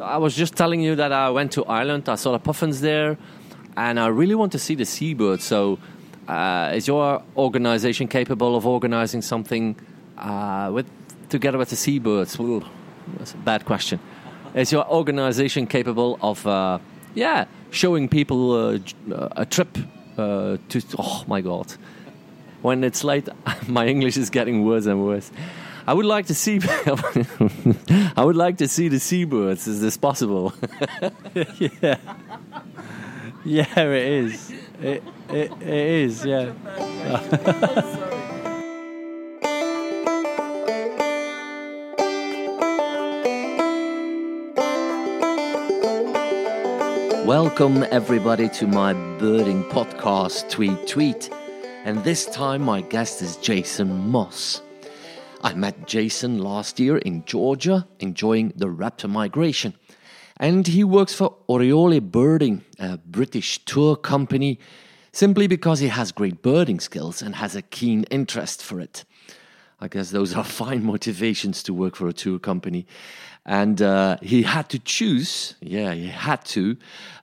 I was just telling you that I went to Ireland. I saw the puffins there, and I really want to see the seabirds. So, uh, is your organization capable of organizing something uh, with together with the seabirds? Well, that's a bad question. Is your organization capable of, uh, yeah, showing people uh, a trip uh, to? Oh my God! When it's late, my English is getting worse and worse. I would like to see. I would like to see the seabirds. Is this possible? yeah, yeah, it is. It it, it is. Yeah. Welcome everybody to my birding podcast, Tweet Tweet, and this time my guest is Jason Moss. I met Jason last year in Georgia, enjoying the raptor migration. And he works for Oriole Birding, a British tour company, simply because he has great birding skills and has a keen interest for it. I guess those are fine motivations to work for a tour company. And uh, he had to choose, yeah, he had to,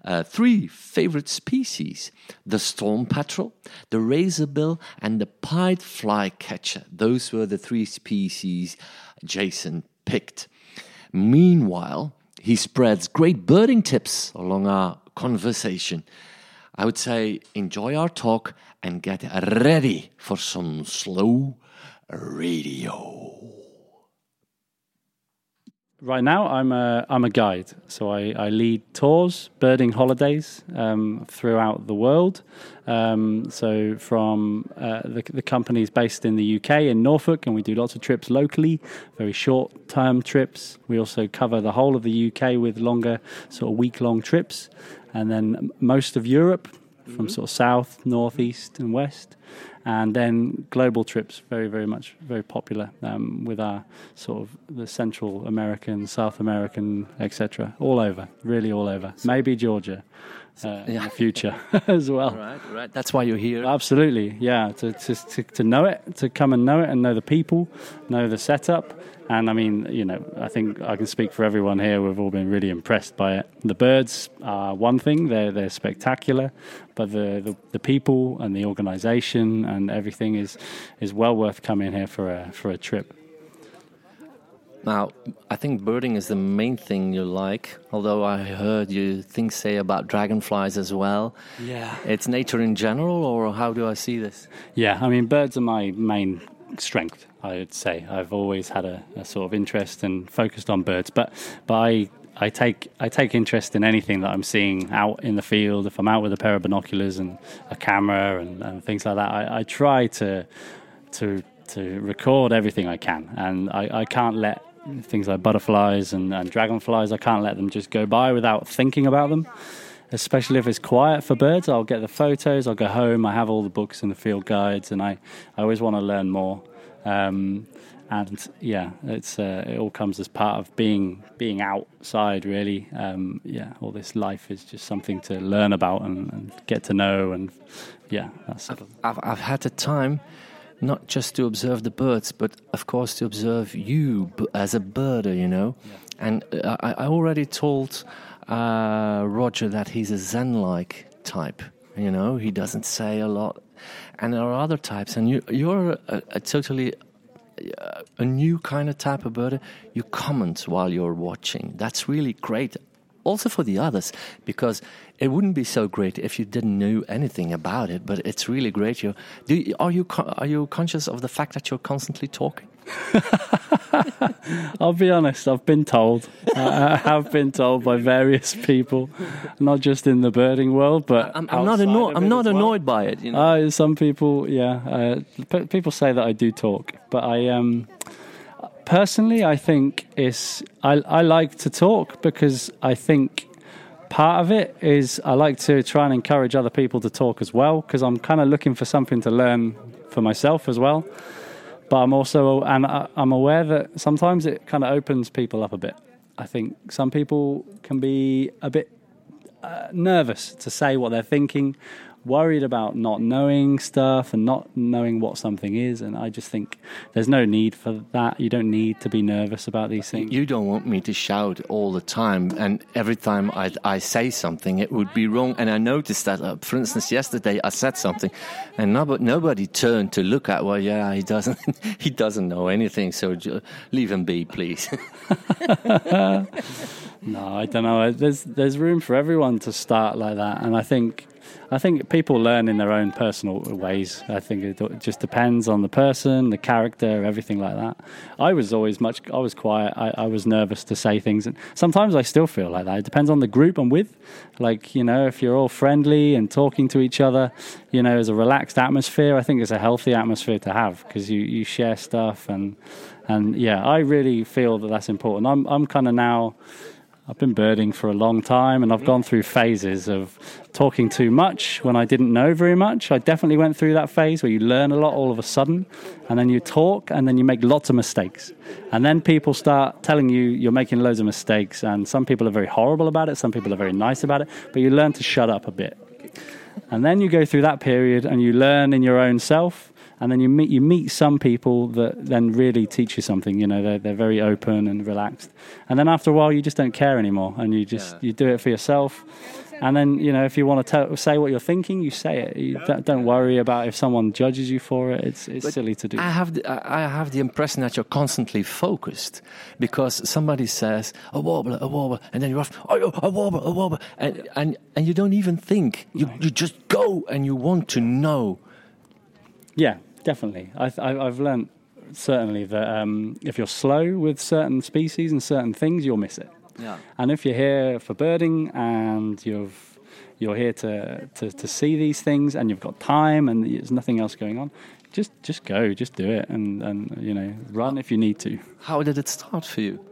uh, three favorite species the storm petrel, the razorbill, and the pied flycatcher. Those were the three species Jason picked. Meanwhile, he spreads great birding tips along our conversation. I would say enjoy our talk and get ready for some slow radio. Right now, I'm a I'm a guide, so I, I lead tours, birding holidays um, throughout the world. Um, so from uh, the the company is based in the UK in Norfolk, and we do lots of trips locally, very short term trips. We also cover the whole of the UK with longer sort of week long trips, and then most of Europe from mm-hmm. sort of south, northeast, and west and then global trips very very much very popular um, with our sort of the Central American, South American, etc. All over, really all over. Maybe Georgia. Uh, yeah. in the future as well. Right, right. That's why you're here. Absolutely, yeah. To, to, to, to know it, to come and know it, and know the people, know the setup, and I mean, you know, I think I can speak for everyone here. We've all been really impressed by it. The birds are one thing; they're they're spectacular, but the the, the people and the organisation and everything is is well worth coming here for a for a trip. Now, I think birding is the main thing you like. Although I heard you things say about dragonflies as well. Yeah, it's nature in general, or how do I see this? Yeah, I mean, birds are my main strength. I would say I've always had a, a sort of interest and focused on birds, but but I I take I take interest in anything that I'm seeing out in the field. If I'm out with a pair of binoculars and a camera and, and things like that, I, I, try to to to record everything I can, and I, I can't let things like butterflies and, and dragonflies. I can't let them just go by without thinking about them. Especially if it's quiet for birds, I'll get the photos. I'll go home. I have all the books and the field guides, and I, I always want to learn more. Um, and yeah, it's uh, it all comes as part of being being outside. Really, um, yeah, all this life is just something to learn about and, and get to know, and yeah, that's. I've, I've, I've had the time not just to observe the birds, but of course to observe you as a birder, you know. Yeah. And uh, I, I, already told uh, Roger that he's a Zen-like type. You know, he doesn't say a lot, and there are other types, and you, you're a, a totally uh, a new kind of type of bird. You comment while you're watching. That's really great. Also for the others, because it wouldn't be so great if you didn't know anything about it. But it's really great. You, do, are you are you conscious of the fact that you're constantly talking? I'll be honest. I've been told. I have been told by various people, not just in the birding world, but I'm, I'm not annoyed. I'm not annoyed well. by it. You know? uh, some people, yeah, uh, people say that I do talk, but I um, personally, I think it's I, I like to talk because I think part of it is I like to try and encourage other people to talk as well because I'm kind of looking for something to learn for myself as well. But I'm also, and I'm aware that sometimes it kind of opens people up a bit. I think some people can be a bit uh, nervous to say what they're thinking worried about not knowing stuff and not knowing what something is. And I just think there's no need for that. You don't need to be nervous about these things. You don't want me to shout all the time, and every time I, I say something, it would be wrong. And I noticed that, uh, for instance, yesterday I said something, and nobody, nobody turned to look at. Well, yeah, he doesn't. he doesn't know anything. So leave him be, please. I don't know. There's there's room for everyone to start like that, and I think I think people learn in their own personal ways. I think it just depends on the person, the character, everything like that. I was always much, I was quiet. I, I, was nervous to say things. And sometimes I still feel like that. It depends on the group I'm with. Like, you know, if you're all friendly and talking to each other, you know, as a relaxed atmosphere, I think it's a healthy atmosphere to have because you, you share stuff. And, and yeah, I really feel that that's important. I'm, I'm kind of now, I've been birding for a long time and I've gone through phases of talking too much when I didn't know very much. I definitely went through that phase where you learn a lot all of a sudden and then you talk and then you make lots of mistakes. And then people start telling you you're making loads of mistakes. And some people are very horrible about it, some people are very nice about it, but you learn to shut up a bit. And then you go through that period and you learn in your own self and then you meet you meet some people that then really teach you something. You know, they're they're very open and relaxed, and then after a while, you just don't care anymore, and you just yeah. you do it for yourself. And then you know, if you want to tell, say what you're thinking, you say it. You don't, don't worry about if someone judges you for it. It's it's but silly to do. I have the, I have the impression that you're constantly focused because somebody says a warbler, a warbler, and then you're off, oh, a warbler, a warbler, and and and you don't even think. You you just go and you want to know. Yeah, definitely. I, have learned certainly that um, if you're slow with certain species and certain things, you'll miss it. Yeah. And if you're here for birding and you've you're here to, to, to see these things and you've got time and there's nothing else going on, just just go, just do it, and and you know run if you need to. How did it start for you?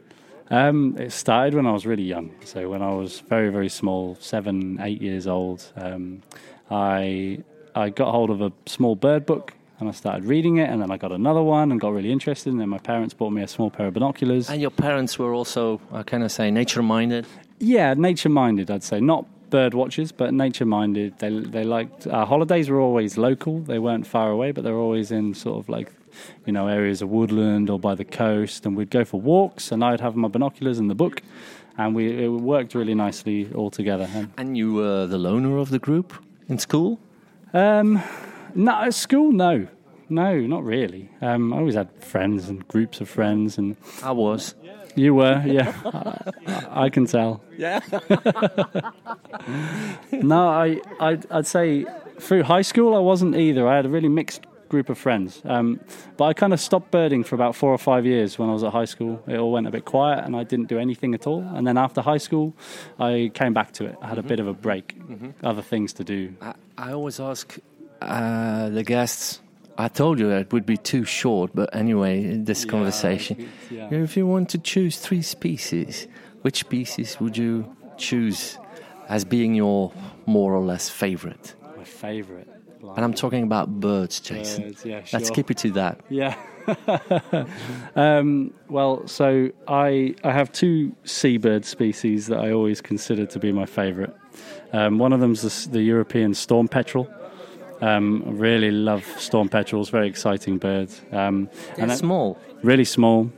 Um, it started when I was really young. So when I was very very small, seven eight years old, um, I I got hold of a small bird book and I started reading it, and then I got another one and got really interested. And then my parents bought me a small pair of binoculars. And your parents were also, I kind of say, nature minded. Yeah, nature minded. I'd say not bird watchers, but nature minded. They they liked our holidays were always local. They weren't far away, but they're always in sort of like you know areas of woodland or by the coast. And we'd go for walks, and I'd have my binoculars and the book. And we it worked really nicely all together. And, and you were the loner of the group in school. Um, no, at school, no. No, not really. Um, I always had friends and groups of friends, and I was. You were, yeah. I, I, can tell. Yeah. no, I, I'd, I'd, say through high school I wasn't either. I had a really mixed group of friends, um, but I kind of stopped birding for about four or five years when I was at high school. It all went a bit quiet, and I didn't do anything at all. And then after high school, I came back to it. I had mm-hmm. a bit of a break, mm-hmm. other things to do. I, I always ask uh, the guests. I told you that it would be too short, but anyway, this yeah, conversation. Yeah. If you want to choose three species, which species would you choose as being your more or less favorite? My favorite. Like and I'm talking about birds, Jason. Birds, yeah, sure. Let's keep it to that. Yeah. um, well, so I I have two seabird species that I always consider to be my favorite. Um, one of them is the, the European storm petrel. Um, really love storm petrels, very exciting birds. Um, and small, really small,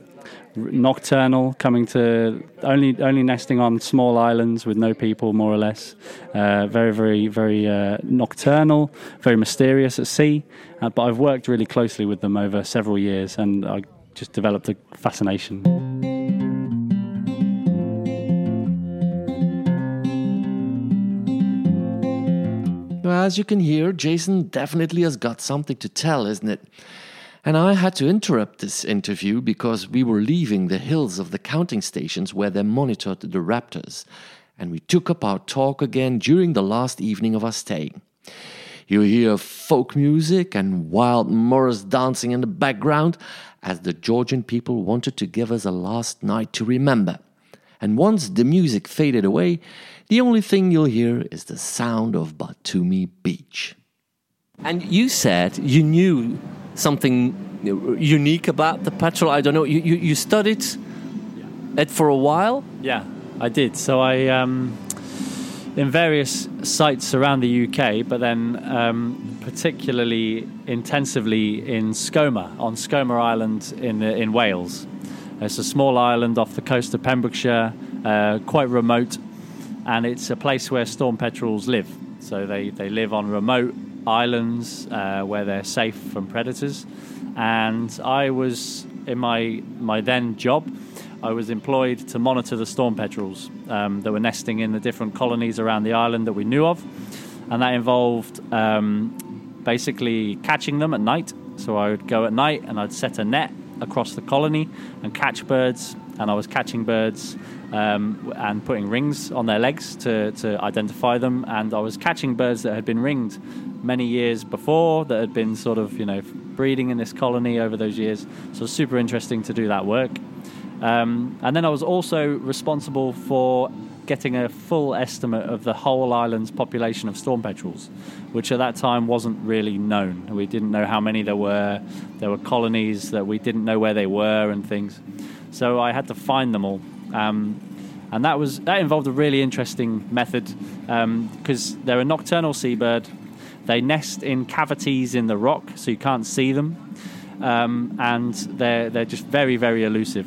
nocturnal, coming to only only nesting on small islands with no people, more or less. Uh, very, very, very uh, nocturnal, very mysterious at sea. Uh, but I've worked really closely with them over several years, and I just developed a fascination. As you can hear, Jason definitely has got something to tell, isn't it? And I had to interrupt this interview because we were leaving the hills of the counting stations where they monitored the raptors, and we took up our talk again during the last evening of our stay. You hear folk music and wild Morris dancing in the background as the Georgian people wanted to give us a last night to remember. And once the music faded away, the only thing you'll hear is the sound of Batumi Beach. And you said you knew something unique about the petrel. I don't know. You, you, you studied yeah. it for a while? Yeah, I did. So I. Um, in various sites around the UK, but then um, particularly intensively in Skomer, on Skomer Island in, in Wales. It's a small island off the coast of Pembrokeshire, uh, quite remote, and it's a place where storm petrels live. So they, they live on remote islands uh, where they're safe from predators. And I was in my my then job, I was employed to monitor the storm petrels um, that were nesting in the different colonies around the island that we knew of, and that involved um, basically catching them at night. So I would go at night and I'd set a net across the colony and catch birds, and I was catching birds um, and putting rings on their legs to, to identify them. And I was catching birds that had been ringed many years before, that had been sort of, you know, breeding in this colony over those years. So super interesting to do that work. Um, and then I was also responsible for getting a full estimate of the whole island's population of storm petrels, which at that time wasn't really known. We didn't know how many there were. There were colonies that we didn't know where they were and things. So I had to find them all. Um, and that was that involved a really interesting method because um, they're a nocturnal seabird. They nest in cavities in the rock, so you can't see them, um, and they're they're just very very elusive.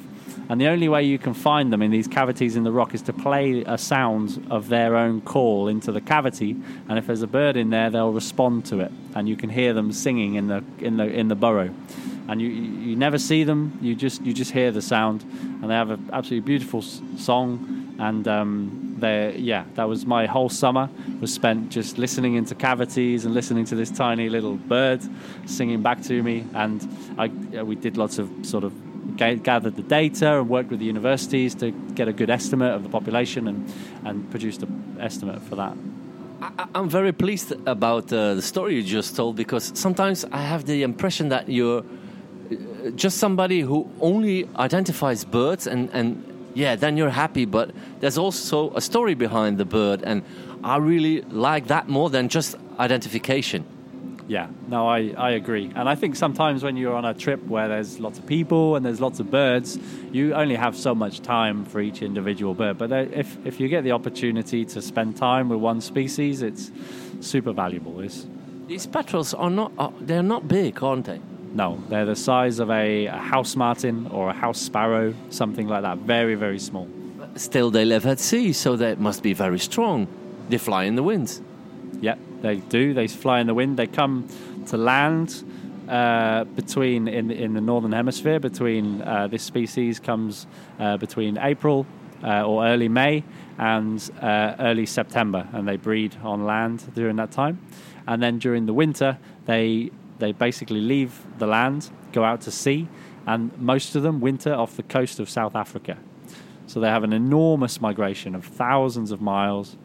And the only way you can find them in these cavities in the rock is to play a sound of their own call into the cavity. And if there's a bird in there, they'll respond to it, and you can hear them singing in the in the in the burrow and you you never see them. You just you just hear the sound, and they have an absolutely beautiful song. And um, they yeah, that was my whole summer was spent just listening into cavities and listening to this tiny little bird singing back to me. And I we did lots of sort of gathered the data and worked with the universities to get a good estimate of the population and and produced an estimate for that. I'm very pleased about uh, the story you just told because sometimes I have the impression that you're just somebody who only identifies birds and, and yeah, then you're happy. But there's also a story behind the bird, and I really like that more than just identification. Yeah, no, I, I agree. And I think sometimes when you're on a trip where there's lots of people and there's lots of birds, you only have so much time for each individual bird. But if, if you get the opportunity to spend time with one species, it's super valuable. It's, These petrels are not, they're not big, aren't they? No, they're the size of a, a, house martin or a house sparrow, something like that. Very, very small. Still, they live at sea, so they must be very strong. They fly in the wind. Yeah, they do. They fly in the wind. They come to land uh, between in in the northern hemisphere. Between uh, this species comes uh, between April uh, or early May and uh, early September, and they breed on land during that time. And then during the winter, they they basically leave the land, go out to sea, and most of them winter off the coast of South Africa. So they have an enormous migration of thousands of miles,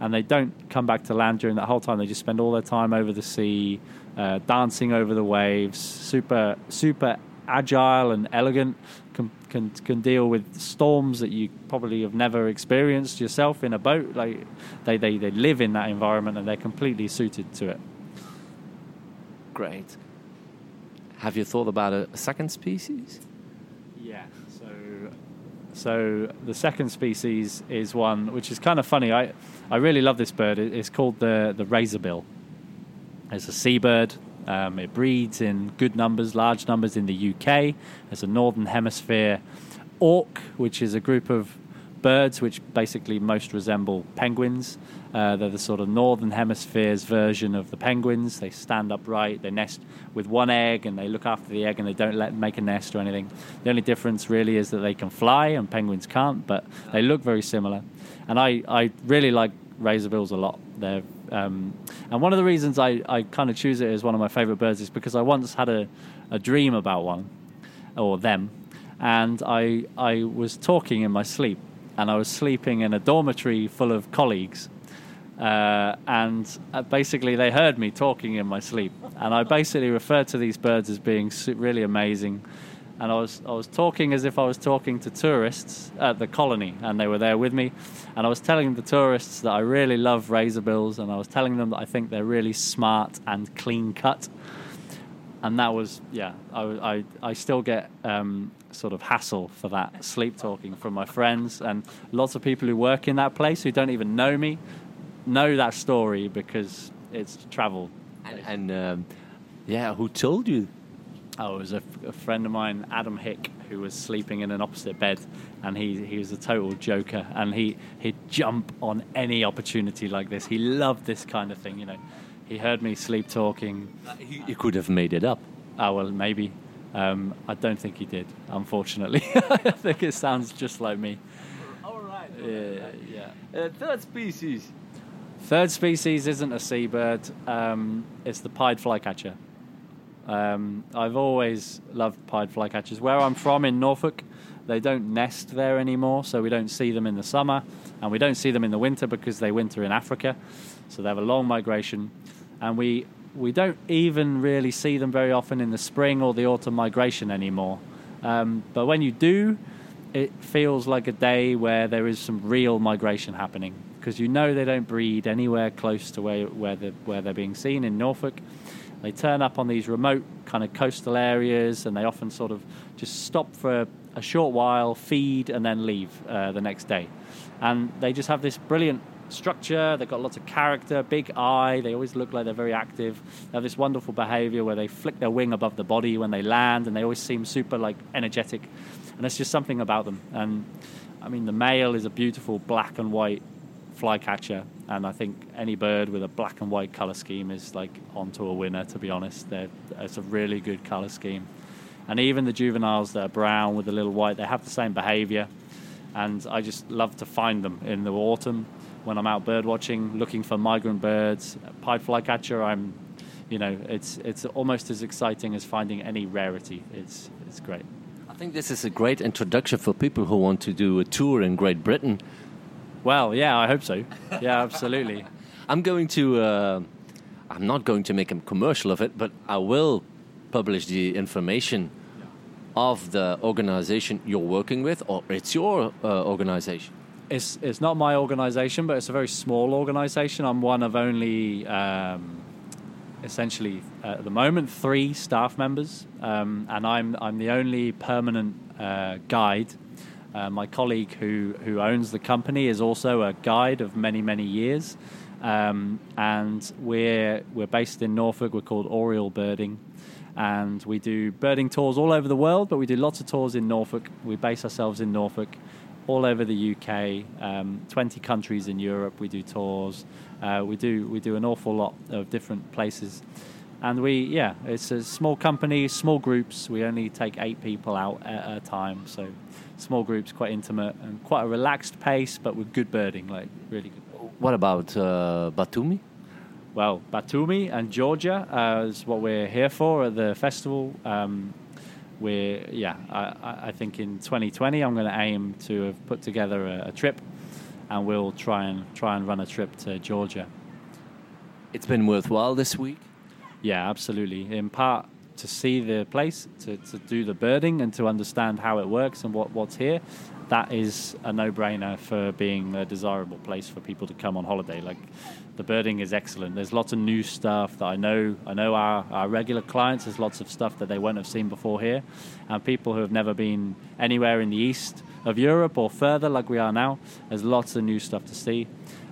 and they don't come back to land during that whole time. They just spend all their time over the sea, uh, dancing over the waves, super super agile and elegant. Can, can can deal with storms that you probably have never experienced yourself in a boat. Like they, they, they live in that environment and they're completely suited to it great. Have you thought about a, a second species? Yeah. So, so the second species is one which is kind of funny. I, I really love this bird. It's called the the razorbill. It's a seabird. Um, it breeds in good numbers, large numbers in the UK. There's a northern hemisphere auk, which is a group of birds which basically most resemble penguins. Uh, they're the sort of northern hemisphere's version of the penguins. They stand upright, they nest with one egg, and they look after the egg, and they don't let make a nest or anything. The only difference really is that they can fly, and penguins can't, but they look very similar. And I, I really like razorbills a lot. They're um, and one of the reasons I, I kind of choose it as one of my favorite birds is because I once had a, a dream about one or them, and I I was talking in my sleep, and I was sleeping in a dormitory full of colleagues uh, and uh, basically, they heard me talking in my sleep, and I basically referred to these birds as being really amazing. And I was I was talking as if I was talking to tourists at the colony, and they were there with me. And I was telling the tourists that I really love razorbills, and I was telling them that I think they're really smart and clean cut. And that was yeah, I I, I still get um, sort of hassle for that sleep talking from my friends and lots of people who work in that place who don't even know me know that story because it's travel And, and um, yeah, who told you? Oh, it was a, a, friend of mine, Adam Hick, who was sleeping in an opposite bed, and he he was a total joker, and he he'd jump on any opportunity like this. He loved this kind of thing, you know. He heard me sleep talking. He, he could have made it up. Oh well, maybe. Um, I don't think he did, unfortunately. I think it sounds just like me. All right. Yeah, yeah. Uh, third species. Third species isn't a seabird. Um, it's the pied flycatcher. Um, I've always loved pied flycatchers. Where I'm from in Norfolk, they don't nest there anymore, so we don't see them in the summer, and we don't see them in the winter because they winter in Africa. So they have a long migration, and we we don't even really see them very often in the spring or the autumn migration anymore. Um, but when you do, it feels like a day where there is some real migration happening because you know they don't breed anywhere close to where where, the, where they're being seen in Norfolk. They turn up on these remote kind of coastal areas, and they often sort of just stop for a, a short while, feed, and then leave uh, the next day. And they just have this brilliant structure. They've got lots of character, big eye. They always look like they're very active. They have this wonderful behavior where they flick their wing above the body when they land, and they always seem super like energetic. And there's just something about them. And I mean, the male is a beautiful black and white flycatcher, and I think any bird with a black and white color scheme is like onto a winner. To be honest, They're, it's a really good color scheme. And even the juveniles that are brown with a little white, they have the same behavior. And I just love to find them in the autumn when I'm out bird watching, looking for migrant birds. Pied flycatcher, I'm, you know, it's it's almost as exciting as finding any rarity. It's it's great. I think this is a great introduction for people who want to do a tour in Great Britain. Well, yeah, I hope so. Yeah, absolutely. I'm going to. Uh, I'm not going to make a commercial of it, but I will publish the information of the organization you're working with, or it's your uh, organization it's it's not my organisation, but it's a very small organisation. I'm one of only um, essentially uh, at the moment three staff members, um, and I'm I'm the only permanent uh, guide. Uh, my colleague who who owns the company is also a guide of many many years, um, and we're we're based in Norfolk. We're called Oriole Birding. And we do birding tours all over the world, but we do lots of tours in Norfolk. We base ourselves in Norfolk all over the UK, um, 20 countries in Europe. We do tours. Uh, we do we do an awful lot of different places, and we yeah, it's a small company, small groups. We only take eight people out at a time, so small groups, quite intimate and quite a relaxed pace, but with good birding, like really good. What about uh, Batumi? Well, Batumi and Georgia uh, is what we're here for at the festival. Um, we're yeah I, I think in 2020 I'm going to aim to have put together a, a, trip and we'll try and try and run a trip to Georgia. It's been worthwhile this week? Yeah absolutely. In part to see the place to, to do the birding and to understand how it works and what, what's here that is a no-brainer for being a desirable place for people to come on holiday like the birding is excellent. There's lots of new stuff that I know. I know our, our regular clients. There's lots of stuff that they won't have seen before here, and people who have never been anywhere in the east of Europe or further, like we are now. There's lots of new stuff to see.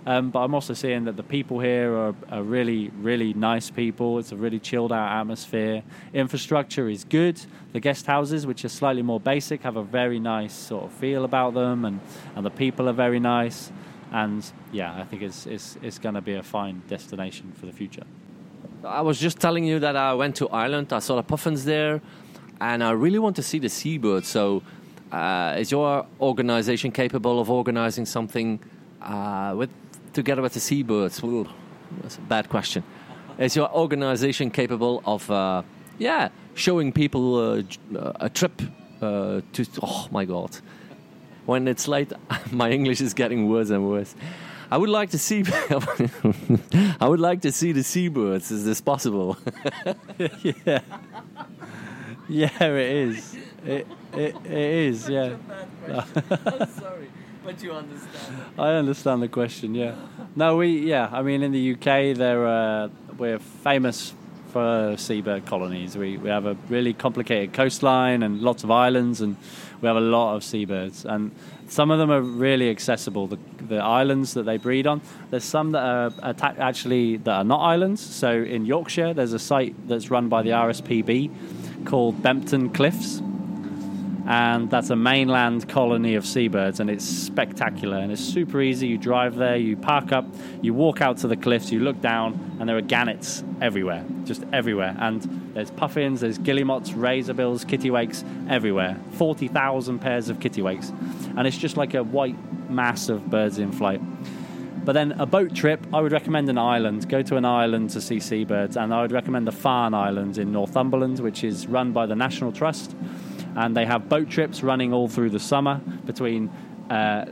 Um, but I'm also seeing that the people here are, are, really, really nice people. It's a really chilled out atmosphere. Infrastructure is good. The guest houses, which are slightly more basic, have a very nice sort of feel about them, and, and the people are very nice and yeah, I think it's it's it's going to be a fine destination for the future. I was just telling you that I went to Ireland. I saw the puffins there, and I really want to see the seabirds. So, uh, is your organization capable of organizing something uh, with together with the seabirds? Well, that's a bad question. Is your organization capable of, uh, yeah, showing people uh, a trip uh, to? Oh my God! when it's late, my English is getting worse and worse. I would like to see. I would like to see the seabirds. Is this possible? yeah, yeah, it is. It it, it is. Yeah. I'm sorry, you understand. I understand the question. Yeah. No, we. Yeah. I mean, in the UK, there uh, we're famous for seabird colonies. We, we have a really complicated coastline and lots of islands, and we have a lot of seabirds. And some of them are really accessible. The, the islands that they breed on. There's some that are atta- actually that are not islands. So in Yorkshire, there's a site that's run by the RSPB called Bempton Cliffs, and that's a mainland colony of seabirds, and it's spectacular and it's super easy. You drive there, you park up, you walk out to the cliffs, you look down, and there are gannets everywhere, just everywhere. And there's puffins, there's guillemots, razorbills, kittiwakes everywhere. Forty thousand pairs of kittiwakes, and it's just like a white mass of birds in flight. But then a boat trip, I would recommend an island. Go to an island to see seabirds, and I would recommend the Farne Islands in Northumberland, which is run by the National Trust and they have boat trips running all through the summer between uh,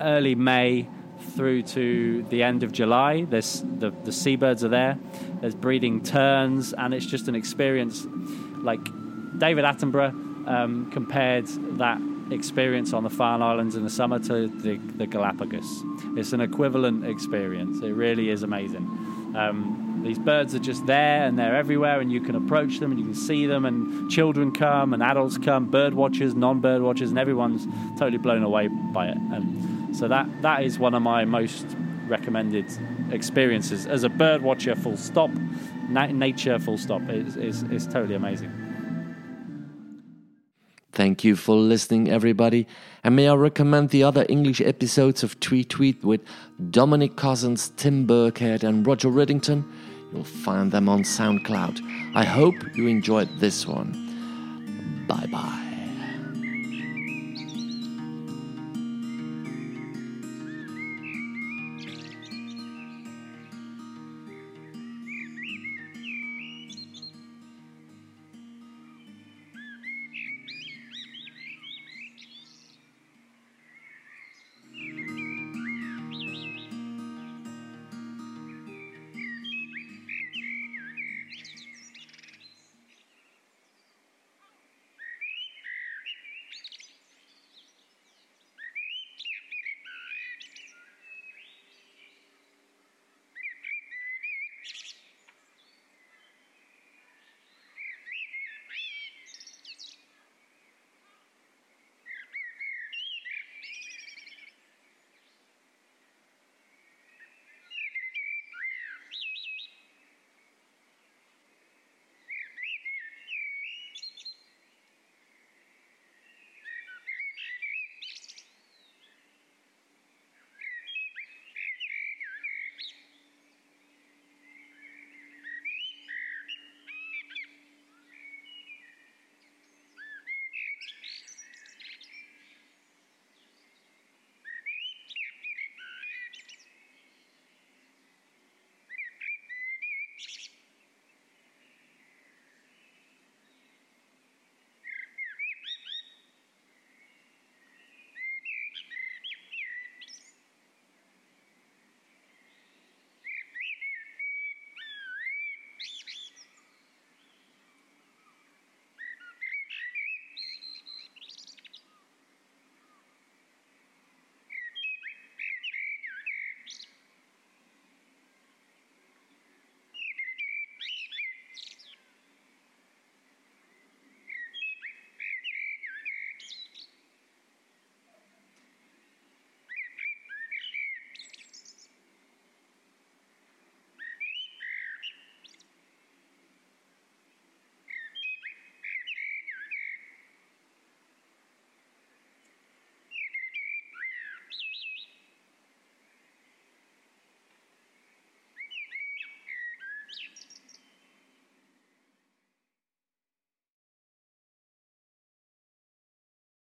early May through to the end of July. There's the, the seabirds are there. There's breeding terns, and it's just an experience. Like David Attenborough um, compared that experience on the Farne Islands in the summer to the, the Galapagos. It's an equivalent experience. It really is amazing. Um, these birds are just there and they're everywhere, and you can approach them and you can see them, and children come and adults come, bird watchers, non bird watchers, and everyone's totally blown away by it. And so that that is one of my most recommended experiences as a bird watcher. Full stop, Na- nature. Full stop. It's, it's, it's totally amazing. Thank you for listening, everybody. And may I recommend the other English episodes of Tweet Tweet with Dominic Couzens, Tim Birkhead, and Roger Riddington? You'll find them on SoundCloud. I hope you enjoyed this one. Bye bye.